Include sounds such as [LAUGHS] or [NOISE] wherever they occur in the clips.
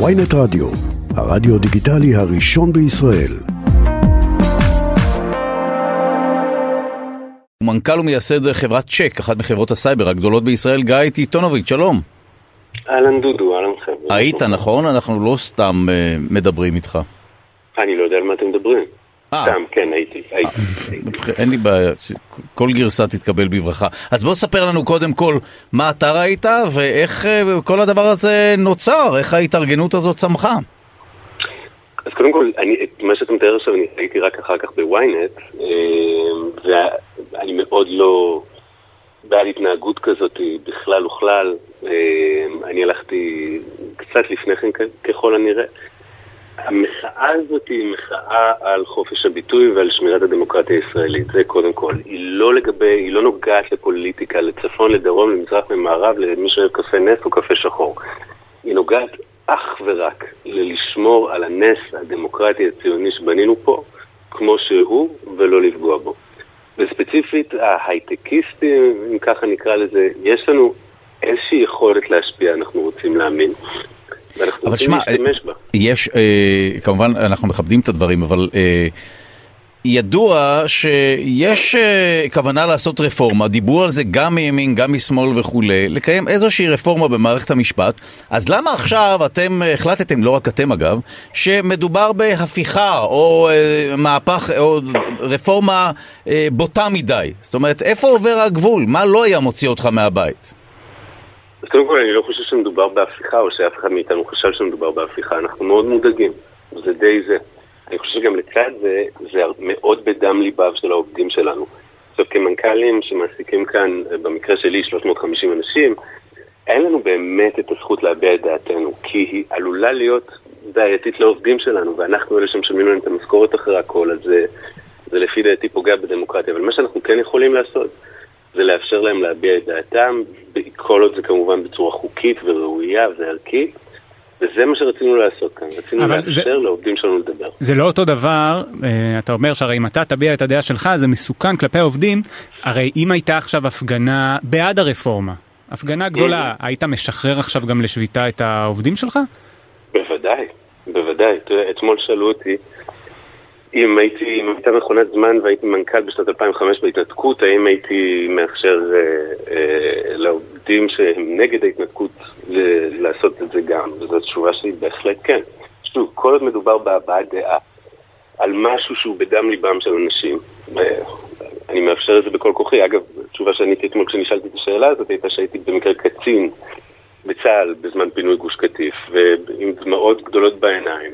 ynet רדיו, הרדיו דיגיטלי הראשון בישראל. הוא מנכ"ל ומייסד חברת CHEQ, אחת מחברות הסייבר הגדולות בישראל, גיא טיטונוביץ', שלום. אהלן דודו, אהלן חבר'ה. היית, נכון? אנחנו לא סתם אה, מדברים איתך. אני לא יודע על מה אתם מדברים. אה. סתם, כן, הייתי. הייתי. אין לי בעיה, כל גרסה תתקבל בברכה. אז בוא ספר לנו קודם כל מה אתה ראית ואיך אה, כל הדבר הזה נוצר, איך ההתארגנות הזאת צמחה. אז קודם כל, אני, את מה שאתה מתאר עכשיו, אני הייתי רק אחר כך בוויינט, אה, ואני מאוד לא בעד התנהגות כזאת בכלל וכלל. אני הלכתי קצת לפני כן ככל הנראה. המחאה הזאת היא מחאה על חופש הביטוי ועל שמירת הדמוקרטיה הישראלית, זה קודם כל. היא לא לגבי, היא לא נוגעת לפוליטיקה, לצפון, לדרום, למזרח, למערב, למי שאוהב קפה נס או קפה שחור. היא נוגעת אך ורק ללשמור על הנס הדמוקרטי הציוני שבנינו פה, כמו שהוא, ולא לפגוע בו. וספציפית, ההייטקיסטים, אם ככה נקרא לזה, יש לנו איזושהי יכולת להשפיע, אנחנו רוצים להאמין. אבל שמע. יש, אה, כמובן אנחנו מכבדים את הדברים, אבל אה, ידוע שיש אה, כוונה לעשות רפורמה, דיברו על זה גם מימין, גם משמאל וכולי, לקיים איזושהי רפורמה במערכת המשפט, אז למה עכשיו אתם החלטתם, לא רק אתם אגב, שמדובר בהפיכה או אה, מהפך או רפורמה אה, בוטה מדי? זאת אומרת, איפה עובר הגבול? מה לא היה מוציא אותך מהבית? קודם כל, אני לא חושב שמדובר בהפיכה, או שאף אחד מאיתנו חשב שמדובר בהפיכה. אנחנו מאוד מודאגים, זה די זה. אני חושב שגם לצד זה, זה מאוד בדם ליבם של העובדים שלנו. עכשיו, כמנכ"לים שמעסיקים כאן, במקרה שלי, 350 אנשים, אין לנו באמת את הזכות להביע את דעתנו, כי היא עלולה להיות בעייתית לעובדים שלנו, ואנחנו אלה שמשלמים להם את המשכורת אחרי הכל, אז זה, זה לפי דעתי פוגע בדמוקרטיה. אבל מה שאנחנו כן יכולים לעשות, זה לאפשר להם להביע את דעתם, כל עוד זה כמובן בצורה חוקית וראויה וערכית, וזה מה שרצינו לעשות כאן, רצינו לאפשר זה- לעובדים שלנו לדבר. זה לא אותו דבר, אה, אתה אומר שהרי אם אתה תביע את הדעה שלך זה מסוכן כלפי העובדים, הרי אם הייתה עכשיו הפגנה בעד הרפורמה, הפגנה גדולה, היית משחרר עכשיו גם לשביתה את העובדים שלך? בוודאי, בוודאי. תראה, אתמול שאלו אותי אם הייתי, אם הייתה מכונת זמן והייתי מנכ"ל בשנת 2005 בהתנתקות, האם הייתי מאפשר אה, אה, לעובדים שהם נגד ההתנתקות ל- לעשות את זה גם, וזו התשובה שלי בהחלט כן. שוב, כל עוד מדובר בהבעת דעה על משהו שהוא בדם ליבם של אנשים, אה, אני מאפשר את זה בכל כוחי. אגב, התשובה שעניתי אתמול כשנשאלתי את השאלה הזאת הייתה שהייתי במקרה קצין בצה"ל בזמן פינוי גוש קטיף, ועם דמעות גדולות בעיניים,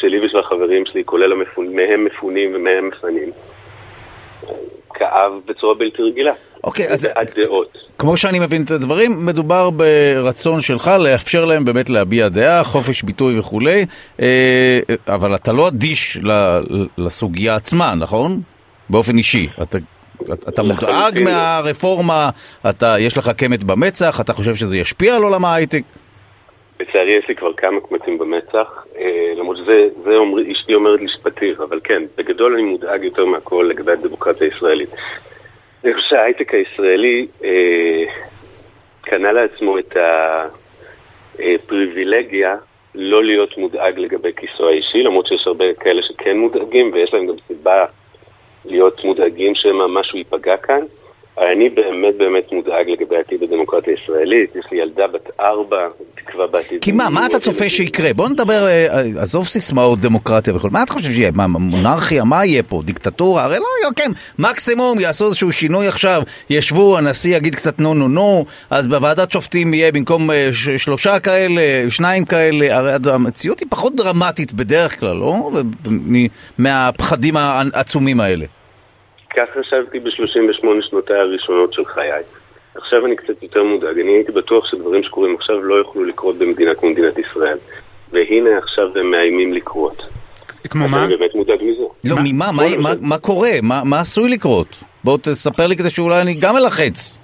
שלי ושל החברים שלי, כולל המפונים, מהם מפונים ומהם מפנים, כאב בצורה בלתי רגילה. אוקיי, אז- בעד דעות. כמו שאני מבין את הדברים, מדובר ברצון שלך לאפשר להם באמת להביע דעה, חופש ביטוי וכולי, אה, אבל אתה לא אדיש לסוגיה עצמה, נכון? באופן אישי. אתה, אתה מודאג. מהרפורמה, אתה, יש לך קמט במצח, אתה חושב שזה ישפיע על עולם ההייטק? לצערי יש לי כבר כמה קמטים במצח, אה, למרות שזה זה אומר, אשתי אומרת לי שפתיר, אבל כן, בגדול אני מודאג יותר מהכל לגבי הדמוקרטיה הישראלית. אני חושב שההייטק הישראלי אה, קנה לעצמו את הפריבילגיה לא להיות מודאג לגבי כיסו האישי, למרות שיש הרבה כאלה שכן מודאגים, ויש להם גם סיבה להיות מודאגים שמא משהו ייפגע כאן. אני באמת באמת מודאג לגבי עתיד הדמוקרטיה הישראלית. יש לי ילדה בת ארבע, תקווה בעתיד. כי מה, מה אתה צופה שיקרה? בוא נדבר, אה, עזוב סיסמאות דמוקרטיה וכו', מה אתה חושב שיהיה? מה, מונרכיה? מה יהיה פה? דיקטטורה? הרי לא יהיה, כן, מקסימום יעשו איזשהו שינוי עכשיו, ישבו, הנשיא יגיד קצת נו נו נו, אז בוועדת שופטים יהיה במקום אה, שלושה כאלה, שניים כאלה, הרי המציאות היא פחות דרמטית בדרך כלל, לא? מהפחדים העצומים האלה. כך חשבתי ב-38 שנותיי הראשונות של חיי. עכשיו אני קצת יותר מודאג. אני הייתי בטוח שדברים שקורים עכשיו לא יוכלו לקרות במדינה כמו מדינת ישראל. והנה עכשיו הם מאיימים לקרות. כמו מה? אני באמת מודאג מזה. לא, ממה? מה, מה, מה קורה? מה, מה עשוי לקרות? בוא תספר לי כדי שאולי אני גם אלחץ.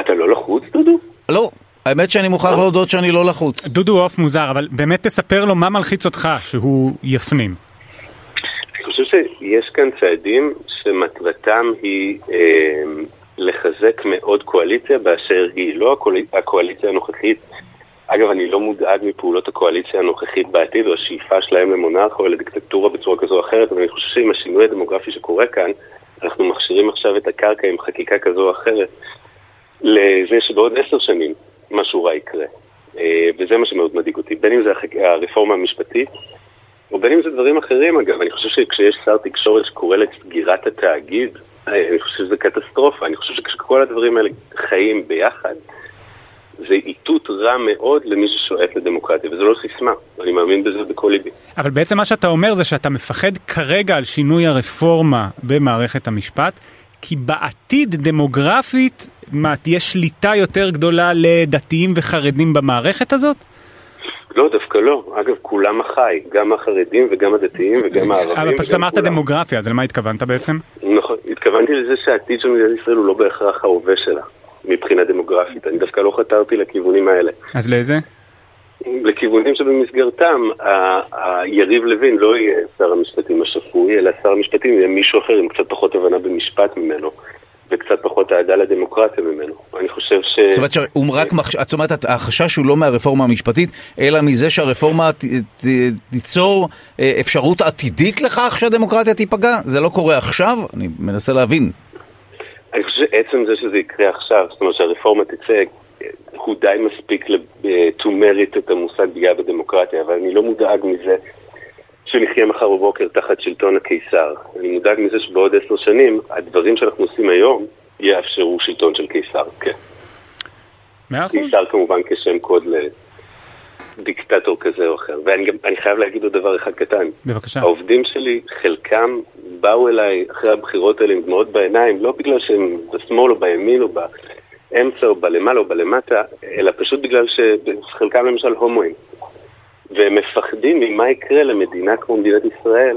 אתה לא לחוץ, דודו? לא, האמת שאני מוכרח להודות שאני לא לחוץ. דודו עוף מוזר, אבל באמת תספר לו מה מלחיץ אותך, שהוא יפנים. אני חושב שיש כאן צעדים שמטרתם היא אה, לחזק מאוד קואליציה באשר היא. לא הקואל... הקואליציה הנוכחית אגב, אני לא מודאג מפעולות הקואליציה הנוכחית בעתיד, או השאיפה שלהם למונרך או לדיקטטורה בצורה כזו או אחרת, אבל אני חושב שעם השינוי הדמוגרפי שקורה כאן, אנחנו מכשירים עכשיו את הקרקע עם חקיקה כזו או אחרת, לזה שבעוד עשר שנים משהו רע יקרה. אה, וזה מה שמאוד מדאיג אותי, בין אם זה. הרפורמה המשפטית, או בין אם זה דברים אחרים אגב, אני חושב שכשיש שר תקשורת שקורא לסגירת התאגיד, אה, אני חושב שזה קטסטרופה, אני חושב שכשכל הדברים האלה חיים ביחד, זה איתות רע מאוד למי ששואף לדמוקרטיה, וזה לא סיסמה, אני מאמין בזה בכל ליבי. אבל בעצם מה שאתה אומר זה שאתה מפחד כרגע על שינוי הרפורמה במערכת המשפט, כי בעתיד דמוגרפית, מה, תהיה שליטה יותר גדולה לדתיים וחרדים במערכת הזאת? לא, דווקא לא. אגב, כולם החי, גם החרדים וגם הדתיים וגם הערבים. אבל פשוט אמרת דמוגרפיה, אז למה התכוונת בעצם? נכון, התכוונתי לזה שהעתיד של מדינת ישראל הוא לא בהכרח ההווה שלה, מבחינה דמוגרפית. אני דווקא לא חתרתי לכיוונים האלה. אז לאיזה? לכיוונים שבמסגרתם יריב לוין לא יהיה שר המשפטים השפוי, אלא שר המשפטים יהיה מישהו אחר עם קצת פחות הבנה במשפט ממנו. וקצת פחות אהדה לדמוקרטיה ממנו. אני חושב ש... זאת אומרת, שהוא רק מחש... זאת אומרת, החשש הוא לא מהרפורמה המשפטית, אלא מזה שהרפורמה ת... ת... תיצור אה, אפשרות עתידית לכך שהדמוקרטיה תיפגע? זה לא קורה עכשיו? אני מנסה להבין. אני חושב שעצם זה שזה יקרה עכשיו, זאת אומרת שהרפורמה תצא, הוא די מספיק to merit את המושג פגיעה בדמוקרטיה, אבל אני לא מודאג מזה שנחיה מחר בבוקר תחת שלטון הקיסר. אני מודאג מזה שבעוד עשר שנים, הדברים שאנחנו עושים היום יאפשרו שלטון של קיסר, כן. מאה אחוז. קיסר כמובן כשם קוד לדיקטטור כזה או אחר. ואני גם, חייב להגיד עוד דבר אחד קטן. בבקשה. העובדים שלי, חלקם באו אליי אחרי הבחירות האלה עם דמעות בעיניים, לא בגלל שהם בשמאל או בימין או באמצע או בלמעלה או בלמטה, אלא פשוט בגלל שחלקם למשל הומואים. והם מפחדים ממה יקרה למדינה כמו מדינת ישראל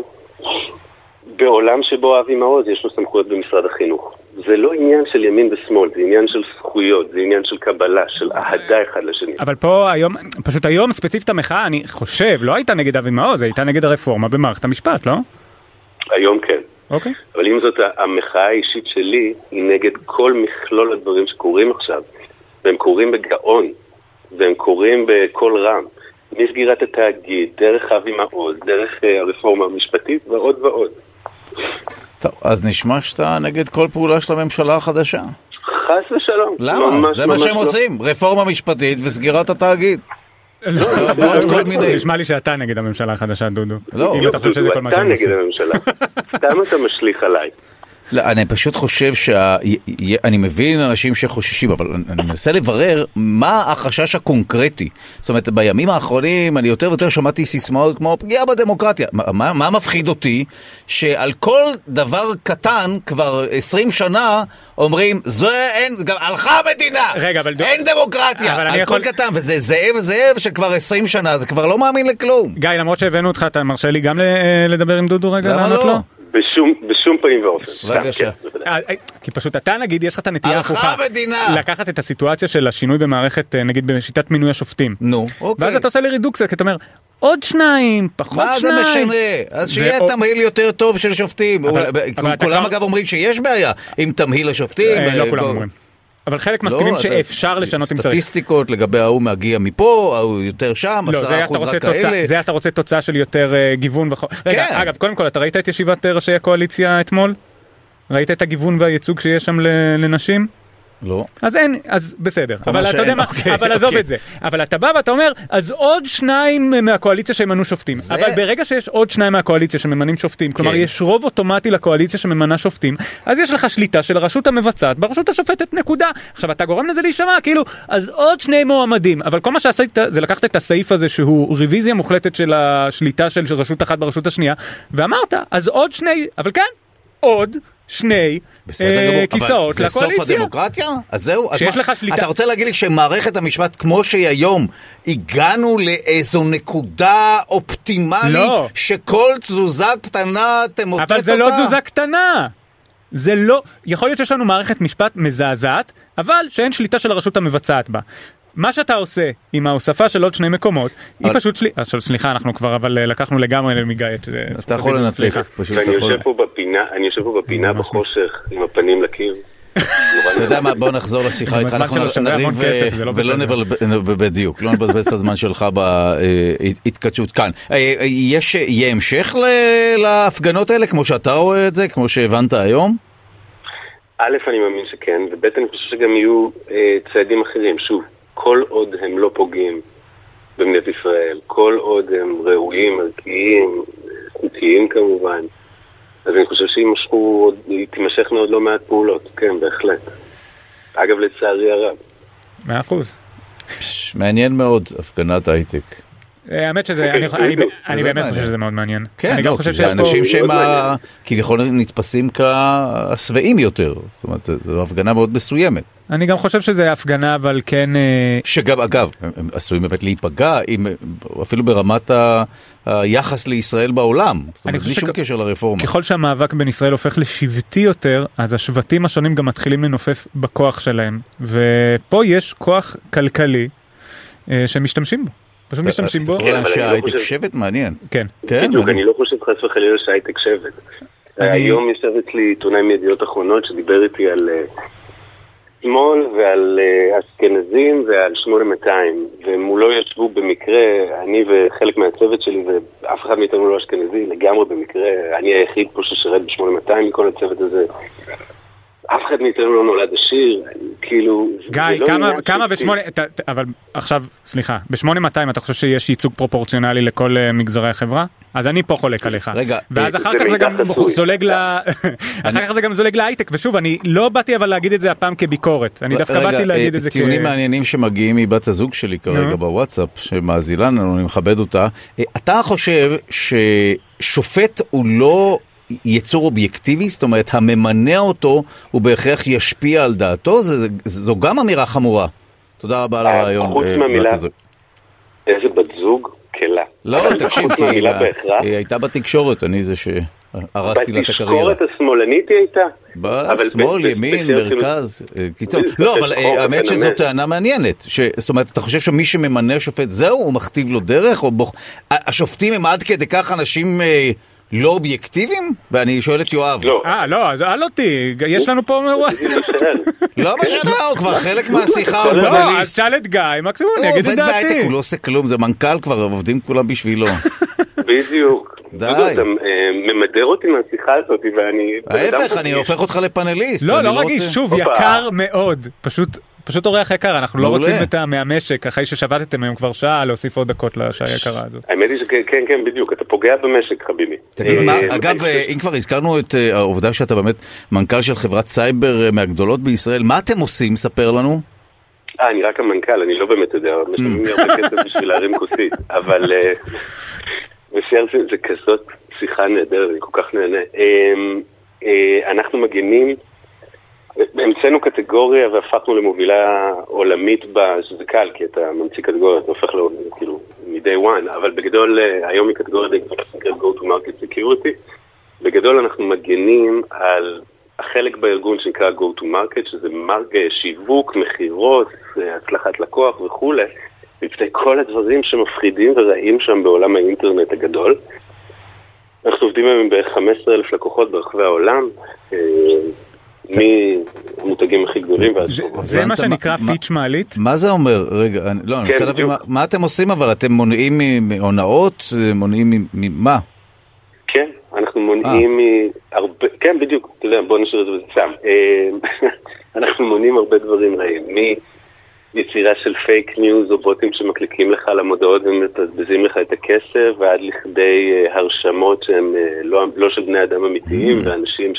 בעולם שבו אבי מעוז יש לו סמכויות במשרד החינוך. זה לא עניין של ימין ושמאל, זה עניין של זכויות, זה עניין של קבלה, של אהדה אחד לשני. אבל פה היום, פשוט היום ספציפית המחאה, אני חושב, לא הייתה נגד אבי מעוז, הייתה נגד הרפורמה במערכת המשפט, לא? היום כן. אוקיי. אבל עם זאת, המחאה האישית שלי היא נגד כל מכלול הדברים שקורים עכשיו, והם קורים בגאון, והם קורים בקול רם. מסגירת התאגיד, דרך אבי מעוז, דרך uh, הרפורמה המשפטית ועוד ועוד. טוב, אז נשמע שאתה נגד כל פעולה של הממשלה החדשה. חס ושלום. למה? ממש, זה מה ממש שהם לא. עושים, רפורמה משפטית וסגירת התאגיד. לא, ועוד כל מיני. נשמע לי שאתה נגד הממשלה החדשה, דודו. לא, אם אתה חושב שזה כל מה אתה שהם נגד. הממשלה. [LAUGHS] סתם אתה משליך עליי. לא, אני פשוט חושב שה... אני מבין אנשים שחוששים, אבל אני- מנסה לברר מה החשש הקונקרטי. זאת אומרת, בימים האחרונים אני יותר ויותר שמעתי סיסמאות כמו פגיעה בדמוקרטיה. מה, מה, מפחיד אותי? שעל כל דבר קטן, כבר 20 שנה, אומרים, זה אין, גם הלכה המדינה! רגע, אבל- אין דמוקרטיה! אבל על יכול- כל קטן, וזה זאב זאב שכבר 20 שנה, זה כבר לא מאמין לכלום. גיא, למרות שהבאנו אותך, אתה מרשה לי גם ל- לדבר עם דודו רגע? למה לא? בשום, בשום פנים ואופן. בבקשה. כן, בוודאי. אה, אה, כי פשוט אתה נגיד, יש לך את הנטייה הלכה ההפוכה. המדינה. לקחת את הסיטואציה של השינוי במערכת, אה, נגיד בשיטת מינוי השופטים. נו, אוקיי. ואז אתה עושה לי רידוקציה, כי אתה אומר, עוד שניים, פחות מה זה שניים. משנה? אז שיהיה תמהיל יותר טוב של שופטים. כולם כבר- אגב אומרים שיש בעיה עם תמהיל השופטים. אה, לא אה, כולם אומרים. אבל חלק לא, מסכימים אתה- שאפשר לשנות אם צריך. סטטיסטיקות לגבי ההוא מגיע מפה, ההוא יותר שם, לא, עשרה אתה אחוז רק תוצאה, כאלה. זה אתה רוצה תוצאה של יותר אה, גיוון וכו'. רגע, כן. אגב, קודם כל, אתה ראית את ישיבת אה, ראשי הקואליציה אתמול? ראית את הגיוון והייצוג שיש שם לנשים? לא. אז אין, אז בסדר. אבל אתה יודע מה, אוקיי, אבל עזוב אוקיי. את זה. אבל אתה בא ואתה אומר, אז עוד שניים מהקואליציה שימנו שופטים. זה- אבל ברגע שיש עוד שניים מהקואליציה שממנים שופטים, כלומר כן. יש רוב אוטומטי לקואליציה שממנה שופטים, אז יש לך שליטה של הרשות המבצעת ברשות השופטת, נקודה. עכשיו אתה גורם לזה להישמע, כאילו, אז עוד שני מועמדים. אבל כל מה שעשית זה לקחת את הסעיף הזה שהוא רוויזיה מוחלטת של השליטה של רשות אחת ברשות השנייה, ואמרת, אז עוד שני, אבל כן, עוד שני אה, כיסאות אבל זה סוף לקואליציה. הדמוקרטיה? אז זהו, אז שיש מה- לך שליטה. אתה רוצה להגיד לי שמערכת המשפט כמו שהיא היום, הגענו לאיזו נקודה אופטימלית, לא. שכל תזוזה קטנה תמוטט אותה? אבל זה לא תזוזה קטנה. זה לא, יכול להיות שיש לנו מערכת משפט מזעזעת, אבל שאין שליטה של הרשות המבצעת בה. מה שאתה עושה עם ההוספה של עוד שני מקומות, היא פשוט שלי... עכשיו סליחה, אנחנו כבר אבל אה, לקחנו לגמרי מגיא את זה. אתה יכול. פשוט ואני אתה יכול... יושב פה בפינה, אני יושב פה בפינה בחושך, עם הפנים לקיר. אתה יודע מה, בוא נחזור לשיחה איתך, אנחנו נריב אה, לא ולא בסדר. נבל... בדיוק, לא נבזבז את הזמן שלך בהתכתשות כאן. אה, אה, יש, יהיה המשך להפגנות האלה, כמו שאתה רואה את זה, כמו שהבנת היום? א', אני מאמין שכן, וב', אני חושב שגם יהיו אה, צעדים אחרים. שוב, כל עוד הם לא פוגעים במדינת ישראל, כל עוד הם ראויים, ערכיים, חוקיים כמובן, אז אני חושב שיימשכו, תימשכנה עוד לא מעט פעולות, כן, בהחלט. אגב, לצערי הרב. מאה אחוז. מעניין מאוד, הפגנת הייטק. אה, האמת שזה, אוקיי, אני- באמת. חושב שזה מאוד מעניין. כן, אני גם לא, חושב שיש פה... אנשים שהם מעניין. כביכול נתפסים כשבעים יותר. זאת אומרת, זו- הפגנה מאוד מסוימת. אני גם חושב שזה הפגנה, אבל כן... אה, שגם, אגב, הם עשויים באמת להיפגע, אפילו ברמת היחס לישראל בעולם. זאת אני אומרת, חושב בלי שום קשר לרפורמה. ככל שהמאבק בין ישראל הופך לשבטי יותר, אז השבטים השונים גם מתחילים לנופף בכוח שלהם. ופה יש כוח כלכלי אה, שמשתמשים בו. פשוט משתמשים בו. אתה אנשי לא חושב- שבט מעניין. כן. כן, בדיוק. אני לא חושב חס וחלילה שהייטק שבט. היום יושב אצלי עיתונאי מידיעות אחרונות שדיבר איתי על אה, שמאל ועל אה, אשכנזים ועל 8200, ומולו ישבו במקרה, אני וחלק מהצוות שלי, ואף אחד מאיתנו לא אשכנזי, לגמרי במקרה, אני היחיד פה ששירת ב-8200 מכל הצוות הזה. אחד מאיתנו לא נולד עשיר, כאילו... גיא, לא כמה, כמה בשמונה, ת, ת, אבל עכשיו, סליחה, ב-8200 אתה חושב שיש ייצוג פרופורציונלי לכל אה, מגזרי החברה? אז אני פה חולק עליך. רגע, ואז אה, אחר כך זה גם. זולג ל... [LAUGHS] אחר כך זה גם זולג להייטק, ושוב, אני לא באתי אבל להגיד את זה הפעם כביקורת, אני דווקא באתי להגיד אה, את זה כ... טיעונים מעניינים שמגיעים מבת הזוג שלי כרגע. בוואטסאפ, שמאזינה לנו, אני מכבד אותה. אתה חושב ששופט הוא לא יצור אובייקטיבי? זאת אומרת, הממנה אותו הוא בהכרח ישפיע על דעתו? זה- זו גם אמירה חמורה. תודה רבה על אה, הרעיון, חוץ אה, מהמילה-. איזה בת זוג? כלה. לא, תקשיב, כי היא. היא הייתה בתקשורת, אני זה שהרסתי לה את הקריירה. בתשקורת השמאלנית היא הייתה. בשמאל, ימין, מרכז, אה, קיצור. לא, אבל האמת שזו. טענה מעניינת. זאת אומרת, אתה חושב שמי שממנה שופט זהו, הוא מכתיב לו דרך? השופטים הם עד כדי כך אנשים לא אובייקטיביים? ואני שואל את יואב. לא. אה, לא, אז אל אותי, יש לנו פה... לא משנה, הוא כבר חלק מהשיחה, הוא לא, אז. תשאל את גיא, מקסימום הוא אני אגיד את עובד בהייטק, דעתי. הוא לא עושה כלום, זה מנכ"ל כבר, עובדים כולם בשבילו. בדיוק. די. אתה אה, ממדר אותי מהשיחה הזאת, ואני... ההפך, אני. הופך אותך לפאנליסט. לא, לא רגיש, שוב. יקר מאוד. פשוט... פשוט אורח יקר, אנחנו לא. רוצים את מהמשק, אחרי ששבתתם היום כבר שעה, להוסיף עוד דקות לשעה היקרה הזאת. האמת היא שכן, כן, בדיוק, אתה פוגע במשק, חביבי. אה, אה, אגב, אה, אם כבר הזכרנו את העובדה שאתה באמת מנכ"ל של חברת סייבר מהגדולות בישראל, מה אתם עושים? ספר לנו. אה, אני רק המנכ"ל, אני לא באמת יודע, משלמים לי הרבה כסף [LAUGHS] בשביל להרים כוסית, אבל זה- כזאת שיחה נהדרת, אני כל כך נהנה. אנחנו מגנים, המצאנו קטגוריה והפכנו למובילה עולמית בה, שזה קל, כי אתה ממציא קטגוריה, אתה הופך לו, כאילו, מ-day one, אבל בגדול, אה, היום היא קטגוריה די גדולה שנקראת Go to Market Security. בגדול אנחנו מגנים על החלק בארגון שנקרא Go to Market, שזה אה, שיווק, מכירות, אה, הצלחת לקוח וכולי, מפני כל הדברים שמפחידים ורעים שם בעולם האינטרנט הגדול. אנחנו עובדים היום עם בערך 15 אלף לקוחות ברחבי העולם, מהמותגים הכי גדולים זה- מה שנקרא מה- פיץ' מעלית? מה זה אומר? רגע, לא, אני כן, מנסה להבין מה- אתם עושים, אבל אתם מונעים מהונאות? אה, מונעים ממה? כן, אנחנו מונעים מהרבה, כן בדיוק, אתה יודע, בוא נשאיר את זה בצם. [LAUGHS] אנחנו מונעים הרבה דברים רעים, מיצירה של פייק ניוז או בוטים שמקליקים לך על המודעות ומבזבזים לך את הכסף, ועד לכדי אה, הרשמות שהן אה, לא, לא של בני אדם אמיתיים, ואנשים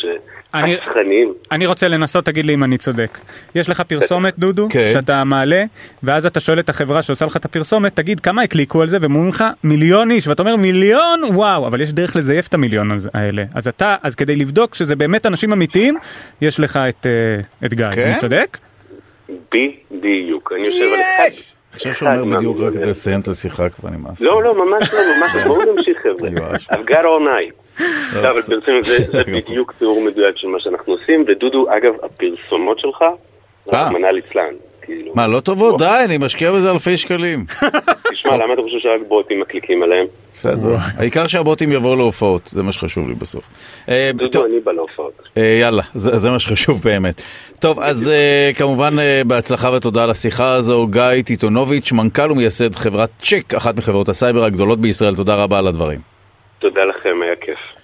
אני- שחצרנים. אני רוצה לנסות, תגיד לי אם אני צודק. יש לך פרסומת, דודו, כן. שאתה מעלה, ואז אתה שואל את החברה שעושה לך את הפרסומת, תגיד כמה הקליקו על זה, והם אומרים לך מיליון איש, ואתה אומר מיליון, וואו, אבל יש דרך לזייף את המיליון הזה- האלה. אז אתה, אז כדי לבדוק שזה באמת אנשים אמיתיים, יש לך את, אה, את גיא. כן? אני צודק? בדיוק, אני יושב על אחד. אני חושב שהוא אומר בדיוק רק כדי לסיים את השיחה כבר נמאס. לא, לא, ממש לא, ממש לא, [LAUGHS] בואו נמשיך חבר'ה. I've got all night. אבל. ברצינות זה. בדיוק תיאור מדויק של מה שאנחנו עושים, ודודו, אגב, הפרסומות שלך, אה. רחמנא ליצלן. כאילו. מה, לא טובות? די, אני משקיע בזה אלפי שקלים. תשמע, מה, למה אתה חושב שרק בוטים מקליקים עליהם? בסדר. העיקר שהבוטים יבואו להופעות, זה מה שחשוב לי בסוף. אה, טוב, אני בא להופעות. אה, יאללה, זה זה מה שחשוב באמת. טוב, אז אה, כמובן בהצלחה ותודה על השיחה הזו. גיא טיטונוביץ', מנכ"ל ומייסד חברת CHEQ, אחת מחברות הסייבר הגדולות בישראל, תודה רבה על הדברים. תודה לכם, היה כיף.